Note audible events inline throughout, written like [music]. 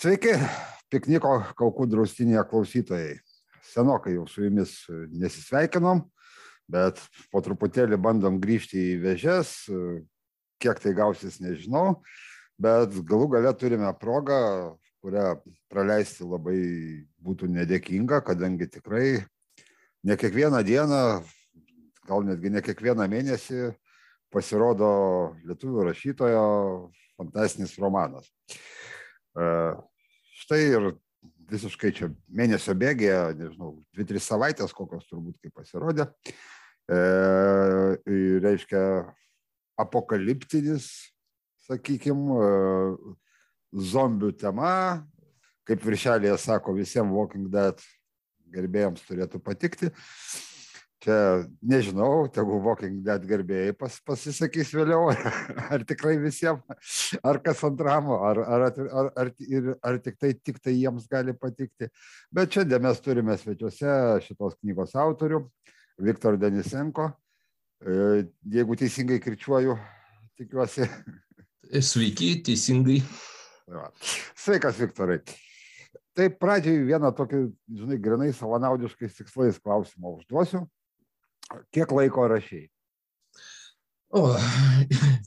Sveiki, pikniko Kaukų draustinėje klausytojai. Senokai jau su jumis nesisveikinom, bet po truputėlį bandom grįžti į vežės. Kiek tai gausis, nežinau, bet galų gale turime progą, kurią praleisti labai būtų nedėkinga, kadangi tikrai ne kiekvieną dieną, gal netgi ne kiekvieną mėnesį pasirodo lietuvių rašytojo fantastinis romanas štai ir visiškai čia mėnesio bėgėje, nežinau, dvi, tris savaitės kokios turbūt kaip pasirodė. E, reiškia apokaliptinis, sakykime, zombių tema, kaip viršelėje sako, visiems Walking Dead gerbėjams turėtų patikti. E, čia nežinau, tegu Walking Dead gerbėjai pas, pasisakys vėliau, [laughs] ar tikrai visiems, ar kas antram, ar, ar, ar, ar, ir, ar tik, tai, tik tai jiems gali patikti. Bet šiandien mes turime svečiuose šitos knygos autorių, Viktor Denisenko. E, jeigu teisingai kirčiuoju, tikiuosi. Sveiki, teisingai. Sveikas, Viktorai. Tai pradžiai vieną tokį, žinai, grinai savanaudiškais tikslais klausimą užduosiu. Kiek laiko rašiai? O,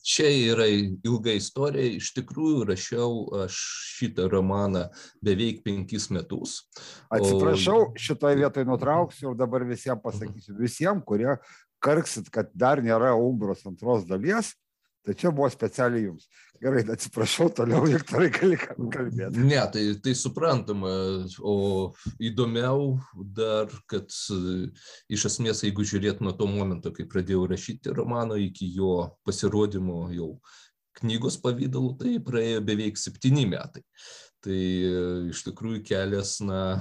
čia yra ilga istorija. Iš tikrųjų, rašiau aš šitą romaną beveik penkis metus. Atsiprašau, o... šitoje vietoje nutrauksiu ir dabar visiems pasakysiu. Visiems, kurie karksit, kad dar nėra Umbros antros dalies, Tai čia buvo specialiai jums. Gerai, atsiprašau, toliau Viktorai gali kalbėti. Ne, tai, tai suprantama, o įdomiau dar, kad iš esmės, jeigu žiūrėt nuo to momento, kai pradėjau rašyti romaną iki jo pasirodymo jau knygos pavydalu, tai praėjo beveik septyni metai. Tai iš tikrųjų kelias, na,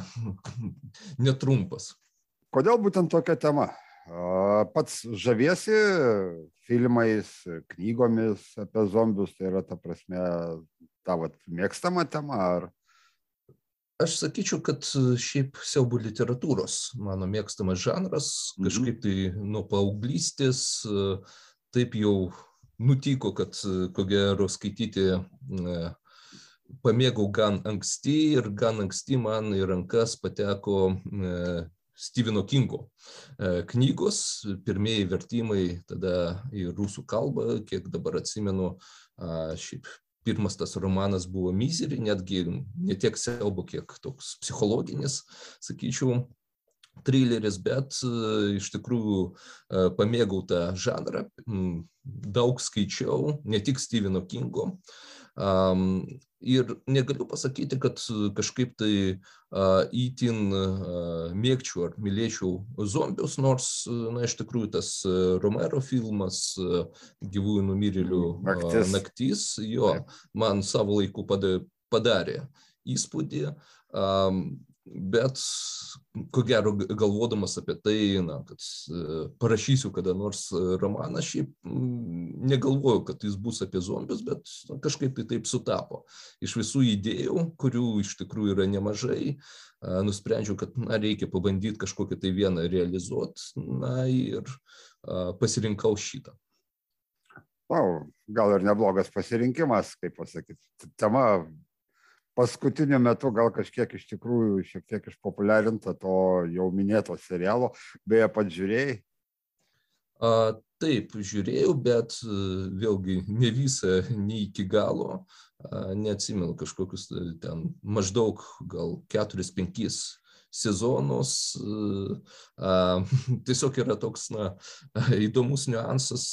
[laughs] netrumpas. Kodėl būtent tokia tema? Pats žaviesi filmais, knygomis apie zombius, tai yra ta prasme tavo mėgstama tema ar? Aš sakyčiau, kad šiaip siaubų literatūros mano mėgstamas žanras, mhm. kažkaip tai nuo paauglystės taip jau nutiko, kad ko gero skaityti pamėgau gan anksti ir gan anksti man į rankas pateko Steveno Kingo e, knygos, pirmieji vertimai tada į rusų kalbą, kiek dabar atsimenu, šiaip pirmas tas romanas buvo Misery, netgi ne tiek siaubo, kiek toks psichologinis, sakyčiau, trileris, bet e, iš tikrųjų e, pamėgau tą žanrą, daug skaičiau, ne tik Steveno Kingo. Ir negaliu pasakyti, kad kažkaip tai įtin mėgčiau ar mylėčiau zombius, nors, na, iš tikrųjų tas Romero filmas Gyvųjų numirėlių naktis, naktis jo, man savo laiku padarė įspūdį bet ko gero galvodamas apie tai, na, kad e, parašysiu kada nors romaną, šiaip negalvoju, kad jis bus apie zombius, bet na, kažkaip tai taip sutapo. Iš visų idėjų, kurių iš tikrųjų yra nemažai, nusprendžiau, kad na, reikia pabandyti kažkokią tai vieną realizuoti, na ir pasirinkau šitą. Wow, gal ir neblogas pasirinkimas, kaip pasakyti. Tema paskutiniu metu gal kažkiek iš tikrųjų šiek tiek išpopuliarinta to jau minėto serialo. Beje, pats žiūrėjai? A, taip, žiūrėjau, bet vėlgi ne visą, ne iki galo. A, neatsimenu kažkokius ten maždaug gal 4-5 sezonus. [laughs] Tiesiog yra toks na, [laughs] įdomus niuansas.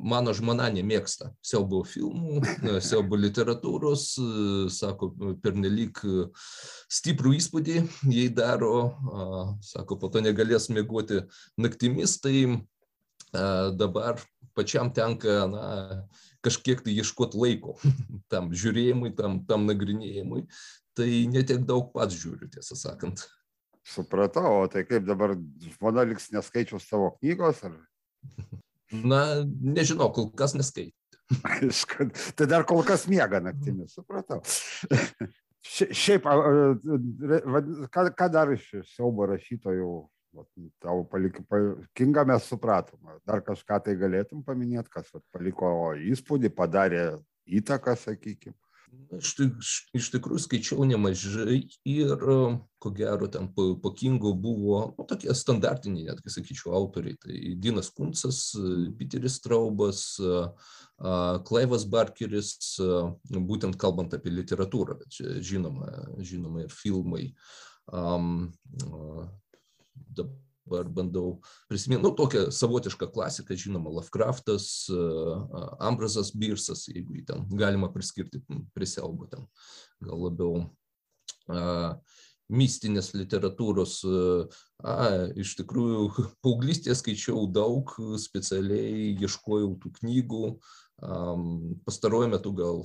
Mano žmona nemėgsta siaubo filmų, siaubo literatūros, sako, pernelyg stiprų įspūdį jai daro, sako, po to negalės mėgoti naktimis, tai dabar pačiam tenka na, kažkiek tai ieškoti laiko [laughs] tam žiūrėjimui, tam, tam nagrinėjimui tai netiek daug pats žiūriu, tiesą sakant. Supratau, o tai kaip dabar žmona liks neskaičius savo knygos? Ar... Na, nežinau, kol kas neskaitė. [laughs] tai dar kol kas miega naktimis, supratau. [laughs] Šiaip, ką, ką dar iš siaubo rašytojų, tavo paliko, kingą mes supratom, dar kažką tai galėtum paminėti, kas paliko įspūdį, padarė įtaką, sakykime. Aš iš tikrųjų skaičiau nemažai ir ko gero ten po, po Kingo buvo nu, tokie standartiniai, netgi sakyčiau, autoriai. Tai Dinas Kuncas, Piteris Traubas, Klaivas Barkeris, būtent kalbant apie literatūrą, čia žinoma, žinoma ir filmai. Um, dabar dabar bandau prisiminti, nu, tokią savotišką klasiką, žinoma, Lovecraftas, Ambrazas Birsas, jeigu jį ten galima priskirti prie siaubo ten, gal labiau a, mistinės literatūros. A, iš tikrųjų, [laughs] paauglystėje skaičiau daug, specialiai ieškojau tų knygų, pastaruoju metu gal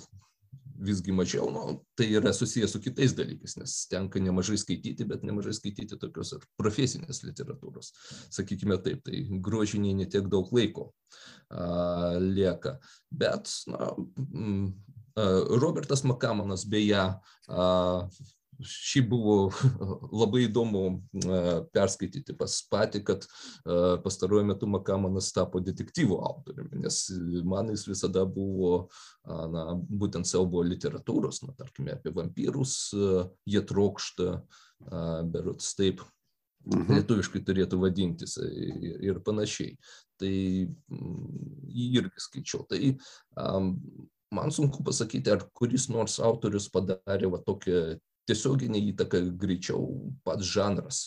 visgi mažiau, nu, tai yra susijęs su kitais dalykais, nes tenka nemažai skaityti, bet nemažai skaityti tokios ir profesinės literatūros. Sakykime taip, tai grožiniai netiek daug laiko a, lieka. Bet, na, Robertas Makamanas beje a, šį buvo [laughs] labai įdomu perskaityti pas patį, kad pastaruoju metu Makamanas tapo detektyvų autoriumi, nes man jis visada buvo na, būtent siaubo literatūros, na, tarkime, apie vampyrus, jie trokšta, berots taip, mhm. lietuviškai turėtų vadintis ir panašiai. Tai jį irgi skaičiau. Tai um, man sunku pasakyti, ar kuris nors autorius padarė va tokią tiesioginė įtaka greičiau pats žanras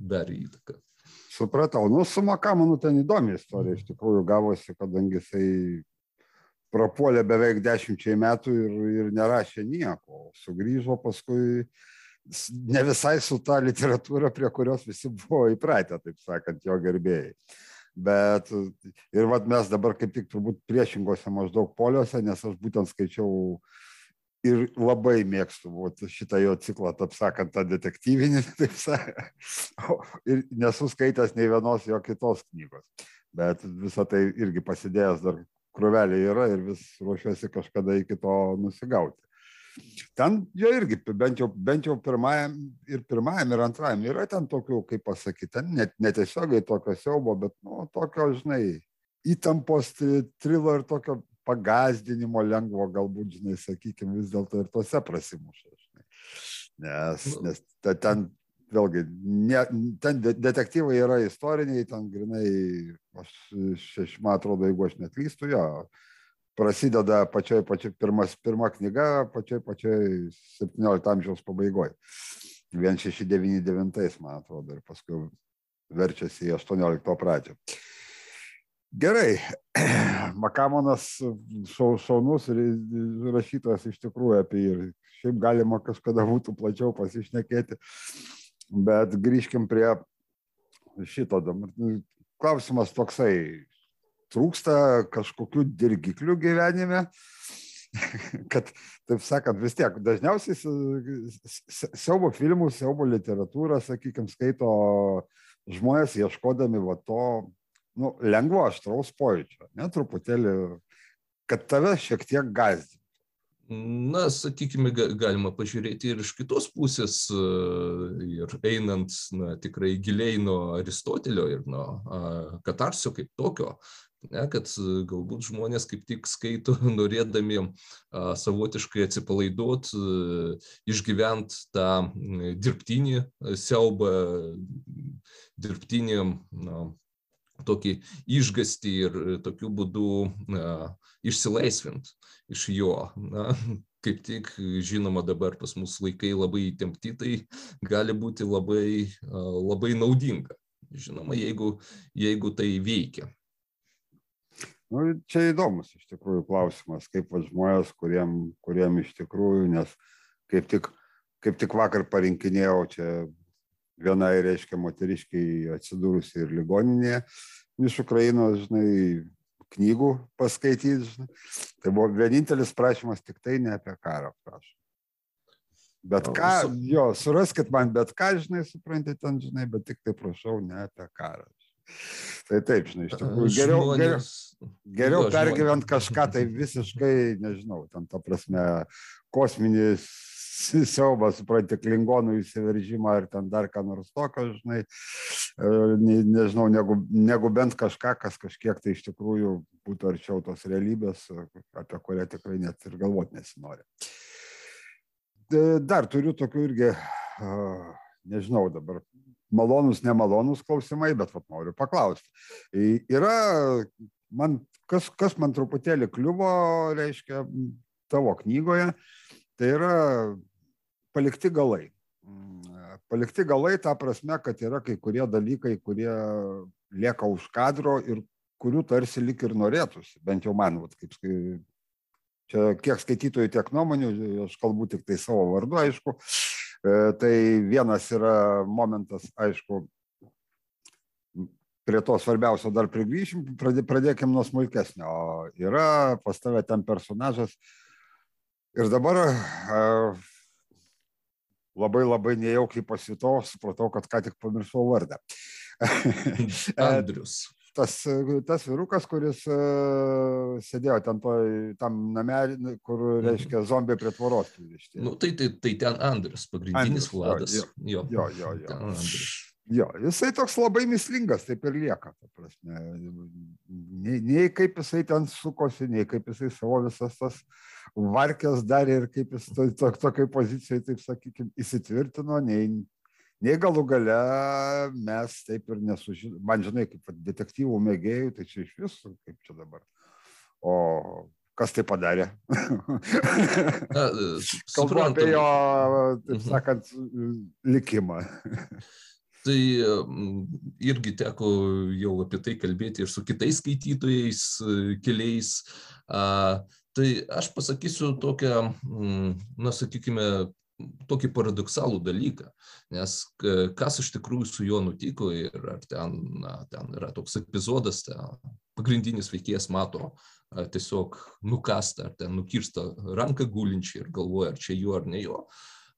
darė įtaką. Supratau, nu su Makamanu ten įdomi istorija iš tikrųjų gavosi, kadangi jisai prapuolė beveik dešimčiai metų ir, ir nerašė nieko, sugrįžo paskui ne visai su ta literatūra, prie kurios visi buvo įpratę, taip sakant, jo gerbėjai. Bet ir vat mes dabar kaip tik turbūt priešingose maždaug poliuose, nes aš būtent skaičiau uh, ir labai mėgstu vat, šitą jo ciklą, taip sakant, tą detektyvinį, [laughs] taip sakant, ir nesu skaitęs nei vienos jo kitos knygos. Bet visą tai irgi pasidėjęs dar kruvelė yra ir vis ruošiuosi kažkada iki to nusigauti. Ten jo irgi, bent jau, bent jau pirmajam ir pirmajam ir antrajam yra ten tokių, kaip pasakyti, net netiesiogiai tokio siaubo, bet, nu, tokio, žinai, įtampos trilo ir tokio pagazdinimo lengvo, galbūt, žinai, sakykime, vis dėlto ir tose prasimuša. Žinai. Nes, nu. nes ten, vėlgi, ne, ten detektyvai yra istoriniai, ten grinai, aš, aš man atrodo, jeigu aš neklystu, jo, prasideda pačioj, pačioj pirmas, pirma knyga, pačioj, pačioj 17 amžiaus pabaigoje. 1699, man atrodo, ir paskui verčiasi į 18 pradžią. Gerai, [clears throat] Makamonas šaunus rašytojas iš tikrųjų apie jį. Šiaip galima kažkada būtų plačiau pasišnekėti, bet grįžkim prie šito. Klausimas toksai, trūksta kažkokių dirgiklių gyvenime, [laughs] kad, taip sakant, vis tiek dažniausiai siaubo filmų, siaubo literatūrą, sakykime, skaito žmonės ieškodami va to nu, lengvo aštraus pojūčio, ne truputėlį, kad tave šiek tiek gazdina. Na, sakykime, galima pažiūrėti ir iš kitos pusės, e, ir einant na, tikrai giliai nuo Aristotelio ir nuo Katarsio kaip tokio, ne, kad galbūt žmonės kaip tik skaito, [laughs] norėdami a, savotiškai atsipalaiduot, e, išgyvent tą dirbtinį siaubą, dirbtinį na, tokį išgastį ir e, tokiu būdu išsilaisvint iš jo. Na, kaip tik, žinoma, dabar pas mus laikai labai įtempti, tai gali būti labai, labai naudinga. Žinoma, jeigu, jeigu tai veikia. Nu, čia įdomus iš tikrųjų klausimas, kaip va, žmonės, kuriem, kuriem iš tikrųjų, nes kaip tik, kaip tik vakar parinkinėjau čia vienai, reiškia, moteriškiai atsidūrusi ir ligoninėje iš Ukrainos, žinai, knygų paskaityti. Žinai. Tai buvo vienintelis prašymas tik tai ne apie karą prašom. Bet ką, jo, suraskit man bet ką, žinai, suprantate, ten, žinai, bet tik tai prašau ne apie karą. Tai taip, žinai, iš tikrųjų, geriau, geriau, geriau pergyvent kažką tai visiškai, nežinau, ten ta prasme, kosminis siaubą, supranti, klingonų įsiveržimą ir ten dar ką nors tokio, žinai, e, ne, nežinau, negu, negu bent kažką, kas kažkiek tai iš tikrųjų būtų arčiau tos realybės, apie kurią tikrai net ir galvoti nesinori. dar turiu tokių irgi, nežinau dabar, malonus, nemalonus klausimai, bet vat, noriu paklausti. Yra, man, kas, kas man truputėlį kliuvo, reiškia, tavo knygoje, tai yra palikti galai. Palikti galai tą prasme, kad yra kai kurie dalykai, kurie lieka už kadro ir kurių tarsi lik ir norėtųsi, bent jau man, vat, kaip čia kiek skaitytojų, tiek nuomonių, aš kalbu tik tai savo vardu, aišku. E, tai vienas yra momentas, aišku, prie to svarbiausio dar prigryšim, pradėkim nuo smulkesnio. Yra pas tave ten personažas ir dabar e, labai labai nejaukiai pasitau, supratau, kad ką tik pamiršau vardą. [laughs] Andrius tas, tas vyrukas, kuris uh, sėdėjo ten to, tam namelį, kur, mhm. reiškia, zombiai prie tvoros. Nu, tai, tai, tai ten Andrius, pagrindinis Andrius, Vladas. Jo, jo, jo. jo, jo. Jo, jisai toks labai mislingas, taip ir lieka. Nei, nei kaip jisai ten sukosi, nei kaip jisai savo visas tas varkės darė ir kaip jis to, to, tokiai pozicijai, taip sakykime, įsitvirtino, nei, nei galų gale mes taip ir nesužinom. Man žinai, kaip detektyvų mėgėjų, tai čia iš visų, kaip čia dabar. O kas tai padarė? [laughs] Kalbu apie jo, taip mhm. sakant, likimą. Tai irgi teko jau apie tai kalbėti ir su kitais skaitytojais, keliais. Tai aš pasakysiu tokią, na, sakykime, tokį paradoksalų dalyką, nes kas iš tikrųjų su juo nutiko ir ar ten, na, ten yra toks epizodas, ten pagrindinis veikėjas mato tiesiog nukastą ar ten nukirstą ranką gulinčią ir galvoja, ar čia jo ar ne jo.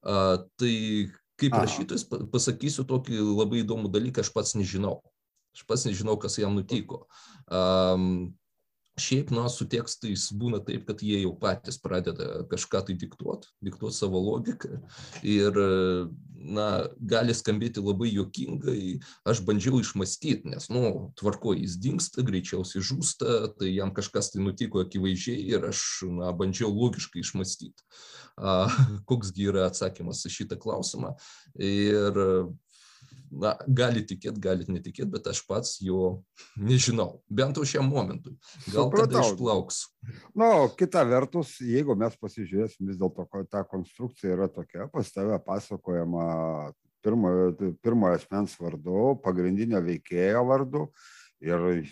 Tai kaip rašytojas pasakysiu tokį labai įdomų dalyką, aš pats nežinau. Aš pats nežinau, kas jam nutiko. Um, Šiaip, na, su tekstais būna taip, kad jie jau patys pradeda kažką tai diktuoti, diktuoti savo logiką ir, na, gali skambėti labai juokingai. Aš bandžiau išmastyti, nes, nu, tvarko, jis dinksta, greičiausiai žūsta, tai jam kažkas tai nutiko akivaizdžiai ir aš, na, bandžiau logiškai išmastyti, koksgi yra atsakymas į šitą klausimą. Ir na, gali tikėti, gali netikėti, bet aš pats jo nežinau, bent jau šiam momentui. Gal tada išplauks. Na, nu, kita vertus, jeigu mes pasižiūrėsim, vis dėlto ta konstrukcija yra tokia, pas tave pasakojama pirmojo, pirmojo asmens vardu, pagrindinio veikėjo vardu ir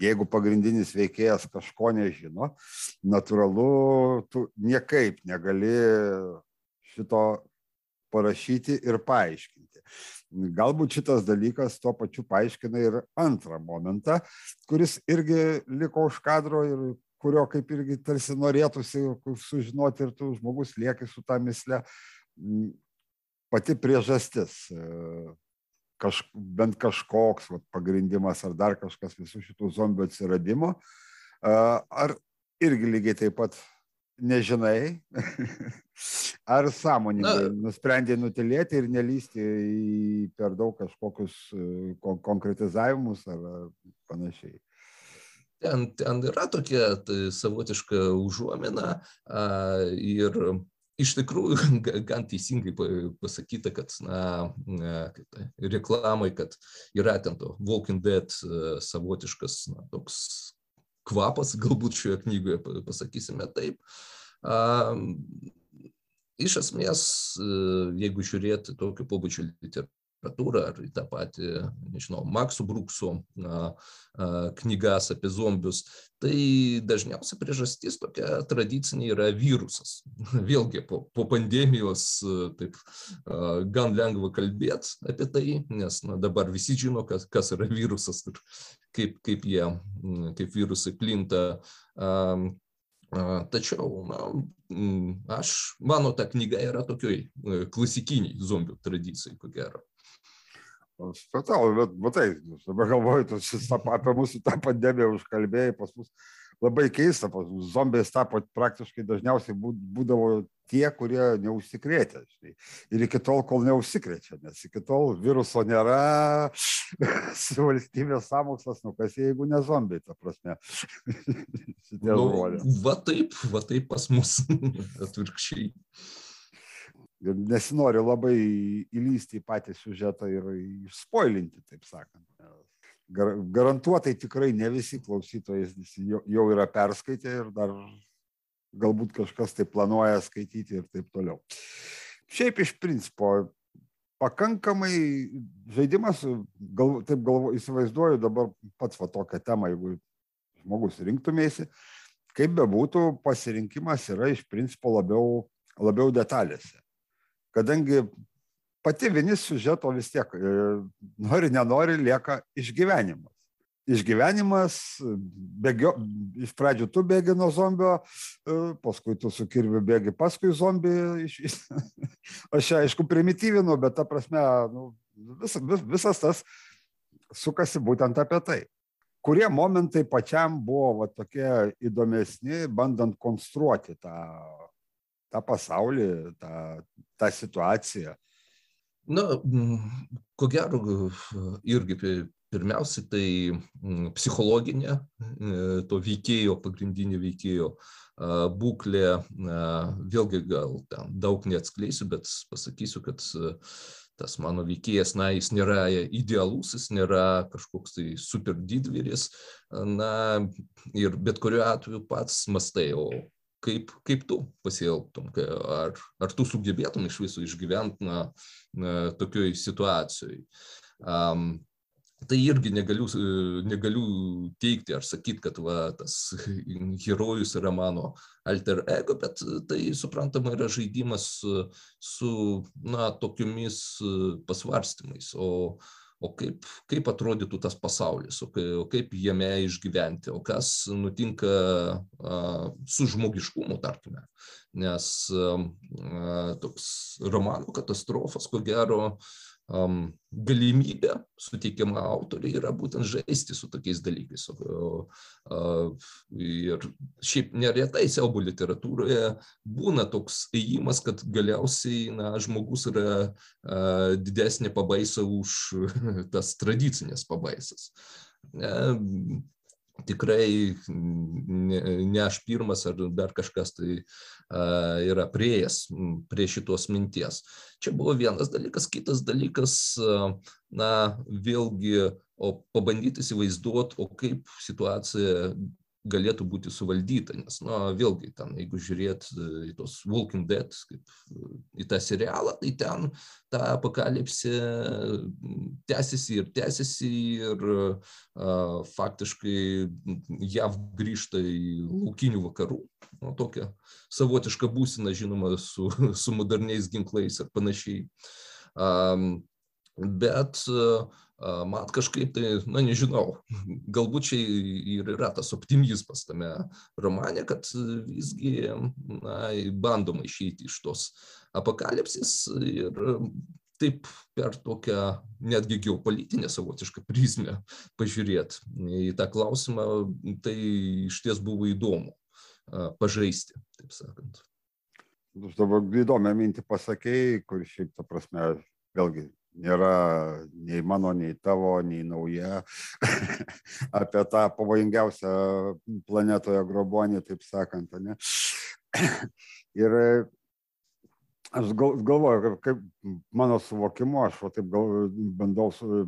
jeigu pagrindinis veikėjas kažko nežino, natūralu, tu niekaip negali šito parašyti ir paaiškinti. Galbūt šitas dalykas tuo pačiu paaiškina ir antrą momentą, kuris irgi liko už kadro ir kurio kaip irgi tarsi norėtųsi sužinoti ir tu žmogus lieki su tą mislę. Pati priežastis, kaž, bent kažkoks vat, pagrindimas ar dar kažkas visų šitų zombių atsiradimo, ar irgi lygiai taip pat nežinai, [laughs] ar sąmoningai nusprendė nutilėti ir nelysti į per daug kažkokius e, konkretizavimus ar panašiai. Ten, ten yra tokia tai savotiška užuomina a, ir iš tikrųjų [laughs] gan teisingai pasakyta, kad na, tai, reklamai, kad yra ten to Walking Dead e, savotiškas na, toks kvapas, [laughs] galbūt šioje knygoje pasakysime taip. Iš esmės, e, jeigu žiūrėti tokio pobūdžio literatūrą ar į tą patį, nežinau, Makso Brukso na, knygas apie zombius, tai dažniausia priežastis tokia tradicinė yra virusas. Vėlgi po, po pandemijos taip gan lengva kalbėti apie tai, nes na, dabar visi žino, kas, kas yra virusas ir kaip, kaip jie, kaip virusai plinta. Tačiau na, aš, mano ta knyga yra tokioj klasikiniai zombių tradicijai, ko gero. Supratau, bet matai, dabar galvoju, tu apie mūsų tą pandemiją užkalbėjai, pas mus labai keista, pas mus zombiais tapo praktiškai dažniausiai būdavo tie, kurie neužsikrėtė. Žinai. Ir iki tol, kol neužsikrečia, nes iki tol viruso nėra, [laughs] su valstybės samokslas, nu kas jeigu ne zombiai, ta prasme. [laughs] nu, va taip, va taip pas mus [laughs] atvirkščiai. Ir nesinori labai įlysti į patį siužetą ir išspoilinti, taip sakant. Gar, garantuotai tikrai ne visi klausytojai jau, jau yra perskaitę ir dar galbūt kažkas tai planuoja skaityti ir taip toliau. Šiaip iš principo pakankamai žaidimas, gal, taip galvo, įsivaizduoju dabar pats va tokią temą, jeigu žmogus rinktumėsi, kaip bebūtų, pasirinkimas yra iš principo labiau, labiau detalėse. Kadangi pati vinis siužeto vis tiek, e, nori, nenori, lieka išgyvenimas. Išgyvenimas, bėgio, iš pradžių tu bėgi nuo zombio, e, paskui tu su kirviu bėgi paskui zombį. [laughs] Aš čia, aišku, primityvinu, bet ta prasme, nu, vis, vis, visas tas sukasi būtent apie tai. Kurie momentai pačiam buvo va, tokie įdomesni, bandant konstruoti tą, tą pasaulį, tą, tą situaciją. Na, ko gero, irgi pirmiausia, tai psichologinė to veikėjo, pagrindinio veikėjo būklė, vėlgi gal ten daug neatskleisiu, bet pasakysiu, kad tas mano veikėjas, na, jis nėra idealus, jis nėra kažkoks tai super didvyris, na, ir bet kuriuo atveju pats mastai, o kaip, kaip tu pasielgtum, ar, ar tu sugebėtum iš viso išgyventi na, na, tokioj situacijoj. Um, tai irgi negaliu, negaliu teikti ar sakyti, kad va, tas [laughs] herojus yra mano alter ego, bet tai suprantama yra žaidimas su na, tokiomis pasvarstymais. O, o kaip, kaip atrodytų tas pasaulis, o kaip jame išgyventi, o kas nutinka a, su žmogiškumu, tarkime. Nes a, toks romanų katastrofas, ko gero, um, galimybė suteikiama autoriai yra būtent žaisti su tokiais dalykais. Uh, ir šiaip neretai siaubo literatūroje būna toks ėjimas, kad galiausiai na, žmogus yra uh, didesnė pabaisa už [laughs] tas tradicinės pabaisas. Uh, tikrai ne, ne aš pirmas ar dar kažkas tai a, yra prieėjęs prie šitos minties. Čia buvo vienas dalykas, kitas dalykas, a, na, vėlgi, o pabandyti įsivaizduoti, o kaip situacija galėtų būti suvaldyta, nes, na, vėlgi, ten, jeigu žiūrėt e, į tos Walking Dead, kaip e, į tą serialą, tai ten ta apokalipsė tęsiasi ir tęsiasi ir uh, faktiškai JAV grįžta į laukinių vakarų, nu, tokią savotišką būsiną, žinoma, su, su moderniais ginklais ir panašiai. Um, bet uh, man kažkaip tai, na nežinau, galbūt čia ir yra tas optimizmas tame romane, kad visgi na, bandoma išeiti iš tos apokalipsės ir taip per tokią netgi geopolitinę savotišką prizmę pažiūrėti į tą klausimą, tai iš ties buvo įdomu pažaisti, taip sakant. Dabar įdomią mintį pasakėjai, kur šiaip, ta prasme, vėlgi nėra nei mano, nei tavo, nei nauja [laughs] apie tą pavojingiausią planetoje grobonį, taip sakant. Ne? [clears throat] Ir aš gal, galvoju, kaip mano suvokimu, aš va, taip gal, bandau su,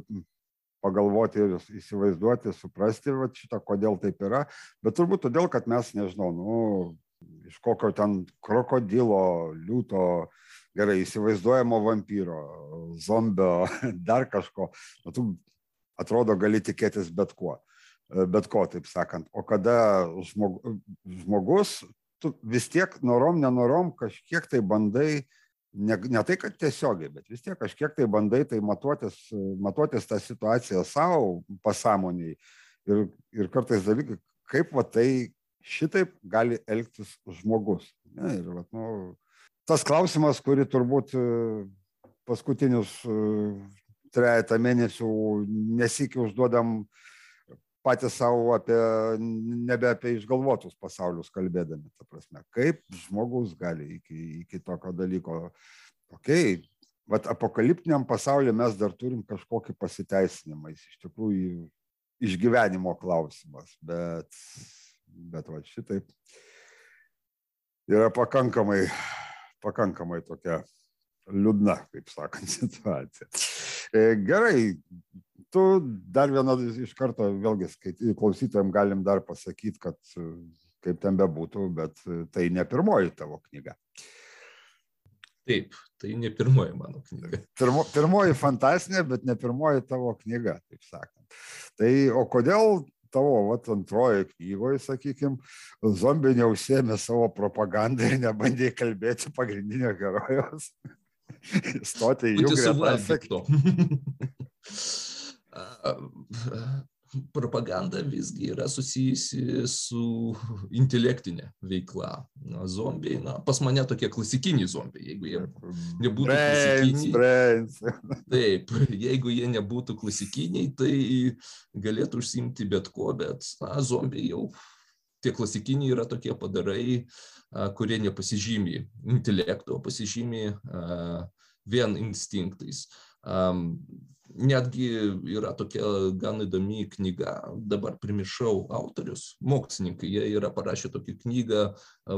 pagalvoti ir įsivaizduoti, suprasti va, šitą, kodėl taip yra, bet turbūt todėl, kad mes, nežinau, nu, iš kokio ten krokodilo, liūto, gerai įsivaizduojamo vampyro, zombio, [laughs] dar kažko, nu, tu atrodo gali tikėtis bet kuo, bet ko, taip sakant. O kada žmog, žmogus, tu vis tiek norom, nenorom kažkiek tai bandai, ne, ne tai, kad tiesiogiai, bet vis tiek kažkiek tai bandai tai matuotis, matuotis tą situaciją savo pasąmoniai ir, ir kartais dalykai, kaip va tai šitaip gali elgtis žmogus. Ne, ir, va, nu, tas klausimas, kurį turbūt e, paskutinius e, trejata mėnesių nesikį užduodam patys savo apie, nebe apie išgalvotus pasaulius kalbėdami, ta prasme, kaip žmogus gali iki, iki tokio dalyko. Okay, Vat apokaliptiniam pasaulyje mes dar turim kažkokį pasiteisinimą, jis iš tikrųjų išgyvenimo klausimas, bet, bet va šitaip yra pakankamai pakankamai tokia liūdna, kaip sakant, [laughs] situacija. E, gerai, tu dar vieną iš karto, vėlgi, klausytojams galim dar pasakyti, kad kaip ten bebūtų, bet tai ne pirmoji tavo knyga. Taip, tai ne pirmoji mano knyga. [laughs] Pirmo, pirmoji fantasinė, bet ne pirmoji tavo knyga, taip sakant. Tai o kodėl tavo vat, antroji knygoje, sakykime, zombiai neužsėmė savo propagandą ir nebandė kalbėti pagrindinio herojos? [laughs] Stoti į jų gretą. [laughs] propaganda visgi yra susijusi su [laughs] intelektinė veikla. Na, zombiai, na, pas mane tokie klasikiniai zombiai, jeigu jie nebūtų brains, klasikiniai. Brains. [laughs] Taip, jeigu jie nebūtų klasikiniai, tai galėtų užsimti bet ko, bet na, zombiai jau tie klasikiniai yra tokie padarai, kurie nepasižymi intelekto, pasižymi vien instinktais netgi yra tokia gan įdomi knyga, dabar primiršau autorius, mokslininkai, jie yra parašę tokią knygą,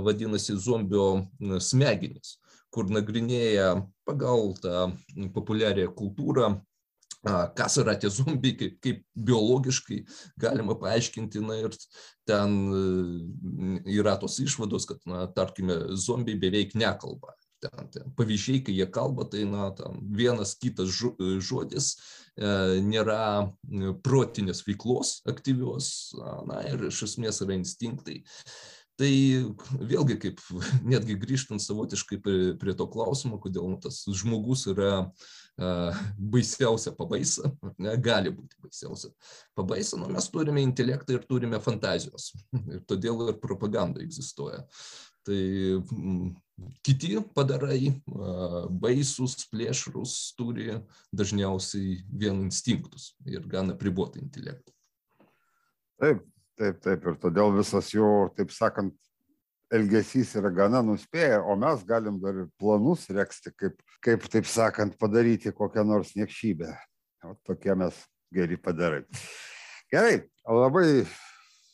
vadinasi Zombio smegenis, kur nagrinėja pagal tą populiarią kultūrą kas yra tie zombiai, kaip, kaip biologiškai galima paaiškinti. Na ir ten yra tos išvados, kad, na, tarkime, zombiai beveik nekalba ten, ten pavyzdžiai, kai jie kalba, tai na, tam vienas kitas žodis e, nėra e, protinės veiklos aktyvios, na ir iš esmės yra instinktai. Tai vėlgi, kaip netgi grįžtant savotiškai prie, prie to klausimo, kodėl nu, tas žmogus yra uh, baisiausia pabaisa, ne, gali būti baisiausia pabaisa, nu, mes turime intelektą ir turime fantazijos. [laughs] Ir todėl ir propaganda egzistuoja. Tai kiti padarai, baisus, plėšrus, turi dažniausiai vien instinktus ir gana pribotą intelektą. Taip, taip, taip. Ir todėl visas jo, taip sakant, elgesys yra gana nuspėję, o mes galim dar ir planus reksti, kaip, kaip taip sakant, padaryti kokią nors niekšybę. O tokie mes geri padarai. Gerai, labai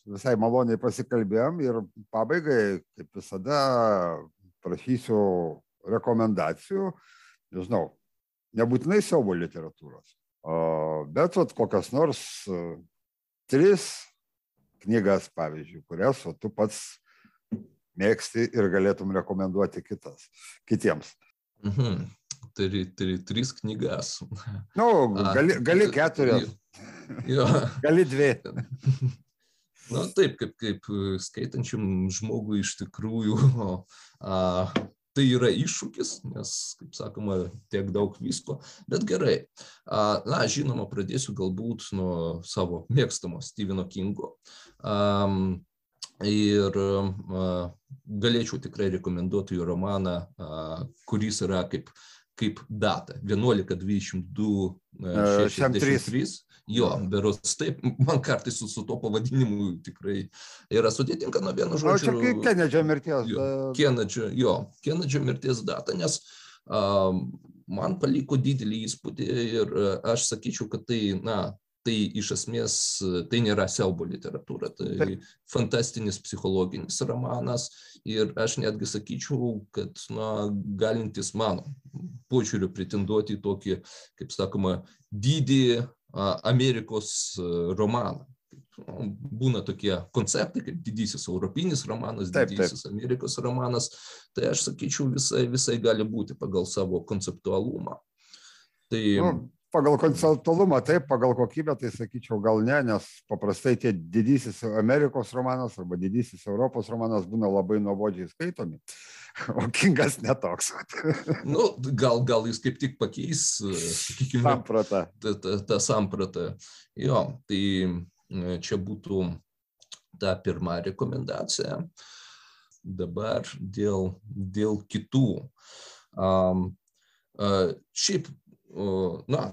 visai maloniai pasikalbėjom ir pabaigai, kaip visada, prašysiu rekomendacijų, nežinau, nebūtinai siaubo literatūros, bet vat, kokias nors tris knygas, pavyzdžiui, kurias o tu pats mėgsti ir galėtum rekomenduoti kitas, kitiems. Mhm. Turi, turi tris knygas. Nu, [laughs] gali, gali keturias. Jo. [laughs] Gali dvi. [laughs] Na taip, kaip, kaip e, skaitančiam žmogui iš tikrųjų [laughs] a, tai yra iššūkis, nes, kaip sakoma, tiek daug visko, bet gerai. A, na, žinoma, pradėsiu galbūt nuo savo mėgstamo Steveno Kingo. A, ir a, galėčiau tikrai rekomenduoti jo romaną, a, kuris yra kaip kaip data 11.22 63. Jo, beros taip, man kartais su, su to pavadinimu tikrai yra sudėtinga nuo vieno žodžio. O čia kaip Kenedžio mirties. Jo, Kenedžio, jo, Kenedžio mirties data, nes um, man paliko didelį įspūdį ir aš sakyčiau, kad tai, na, tai iš esmės tai nėra siaubo literatūra, tai Taip. fantastinis psichologinis romanas ir aš netgi sakyčiau, kad na, galintis mano požiūriu pretenduoti į tokį, kaip sakoma, didį Amerikos romaną. Būna tokie konceptai, kaip didysis europinis romanas, taip, didysis taip. Amerikos romanas, tai aš sakyčiau visai, visai gali būti pagal savo konceptualumą. Tai, nu, pagal konceptualumą taip, pagal kokybę tai sakyčiau gal ne, nes paprastai tie didysis Amerikos romanas arba didysis Europos romanas būna labai nuobodžiai skaitomi, [laughs] o Kingas netoks. [laughs] nu, gal, gal jis kaip tik pakeis, sakykime, sampratą. tą, tą, tą sampratą. Jo, tai e, čia būtų ta pirma rekomendacija. Dabar dėl, dėl kitų. Um, uh, šiaip na,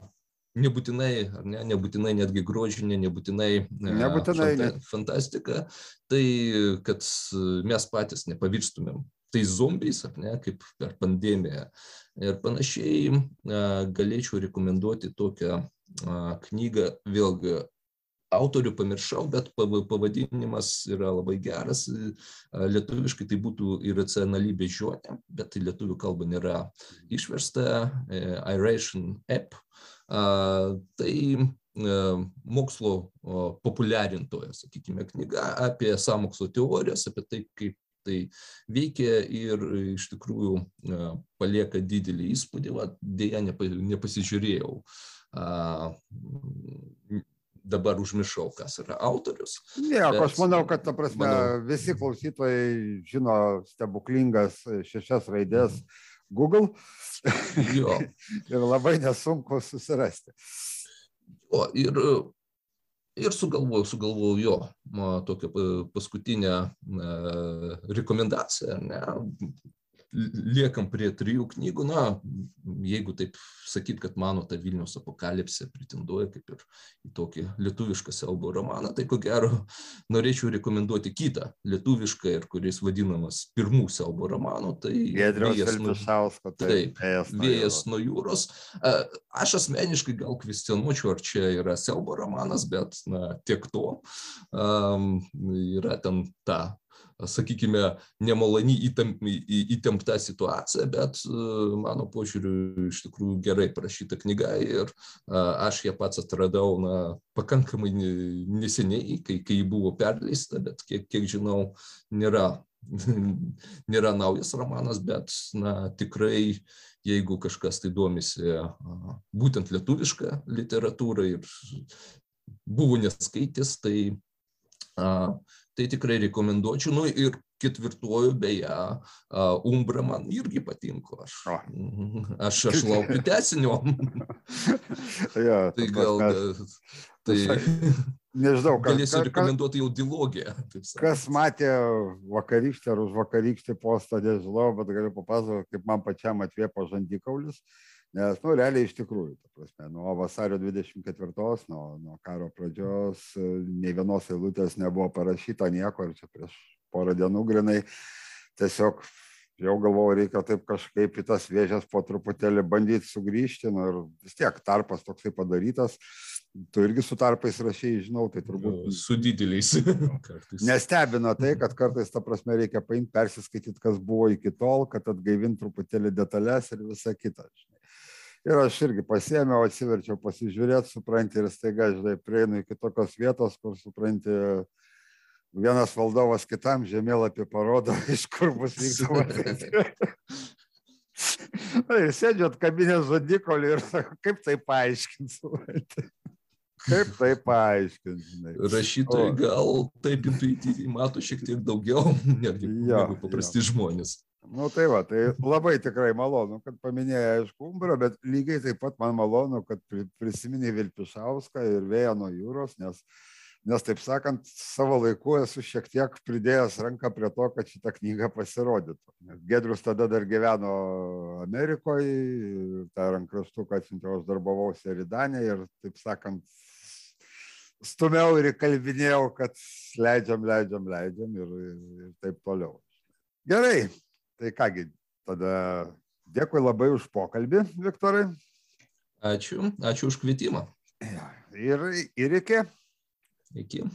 nebūtinai, ar ne, nebūtinai netgi grožinė, nebūtinai, nebūtinai fanta, fantastika, tai kad mes patys nepavirstumėm tai zombiais, ar ne, kaip per pandemiją. Ir panašiai galėčiau rekomenduoti tokią knygą, vėlgi autorių pamiršau, bet pavadinimas yra labai geras. Lietuviškai tai būtų irracionali bežionė, bet tai lietuvių kalba nėra išversta. Iration App. Tai mokslo populiarintoja, sakykime, knyga apie samokslo teorijas, apie tai, kaip tai veikia ir iš tikrųjų palieka didelį įspūdį, va, dėja nepasižiūrėjau dabar užmiršau, kas yra autorius. Ne, bet, aš manau, kad, ta prasme, manau, visi klausytojai žino stebuklingas šešias raidės Google. Jo. [laughs] ir labai nesunku susirasti. O, ir, ir sugalvojau, sugalvojau jo, tokią paskutinę rekomendaciją, ne, liekam prie trijų knygų. Na, jeigu taip sakyt, kad mano ta Vilnius apokalipsė pretenduoja kaip ir į tokį lietuvišką siaubo romaną, tai ko gero norėčiau rekomenduoti kitą lietuvišką ir kuris vadinamas pirmų siaubo romanų. Tai Vėjas nuo Šausko. Taip, Vėjas nuo jūros. Aš asmeniškai gal kvestionuočiau, ar čia yra siaubo romanas, bet na, tiek to. Um, yra ten ta sakykime, nemaloni įtempta situacija, bet mano požiūriu iš tikrųjų gerai parašyta knyga ir aš ją pats atradau na, pakankamai neseniai, kai, kai ji buvo perleista, bet kiek, kiek žinau, nėra, [laughs] nėra naujas romanas, bet na, tikrai jeigu kažkas tai domisi būtent lietuvišką literatūrą ir buvo neskaitęs, tai tai tikrai rekomenduočiau. Nu ir ketvirtuoju, beje, Umbra man irgi patinka. Aš, aš, aš laukiu tesinio. [laughs] [laughs] ja, tai gal... Tai, nežinau, kas, galėsiu rekomenduoti jau dilogiją. Kas matė vakarykštį ar už vakarykštį postą, nežinau, bet galiu papasakoti, kaip man pačiam atvėpo žandikaulis. Nes, nu, realiai iš tikrųjų, ta prasme, nuo vasario 24, nuo, nuo karo pradžios, nei vienos eilutės nebuvo parašyta nieko, ir čia prieš porą dienų grinai tiesiog jau galvoju, reikia taip kažkaip į tas vėžės po truputėlį bandyti sugrįžti, nu, ir vis tiek tarpas toksai padarytas, tu irgi su tarpais rašiai, žinau, tai turbūt. Su dideliais. [laughs] Nestebina tai, kad kartais, ta prasme, reikia paimti, persiskaityti, kas buvo iki tol, kad atgaivinti truputėlį detalės ir visą kitą. Žinai. Ir aš irgi pasėmiau, atsiverčiau pasižiūrėti, supranti, ir staiga, žinai, prieinu iki tokios vietos, kur, supranti, vienas valdovas kitam žemėlapį parodo, [laughs] iš kur bus vykdomas. [laughs] ir sėdžiu atkabinę žodikolį ir sakau, kaip tai paaiškinti. Kaip tai paaiškinti? Rašytojai gal taip intuityviai mato šiek tiek daugiau [laughs] netgi ja, paprasti ja. žmonės. Nu tai va, tai labai tikrai malonu, kad paminėjai, aišku, umbrą, bet lygiai taip pat man malonu, kad prisiminė Vilpišauską ir vėją nuo jūros, nes, nes taip sakant, savo laiku esu šiek tiek pridėjęs ranką prie to, kad šitą knygą pasirodytų. Gedrius tada dar gyveno Amerikoje, tą rankraštuką atsiunčiau, aš darbavausi Eridanė ir, taip sakant, stumiau ir įkalbinėjau, kad leidžiam, leidžiam, leidžiam ir, ir, ir taip toliau. Gerai, Tai kągi, tada dėkui labai už pokalbį, Viktorai. Ačiū, ačiū už kvietimą. Ir, ir iki. Iki.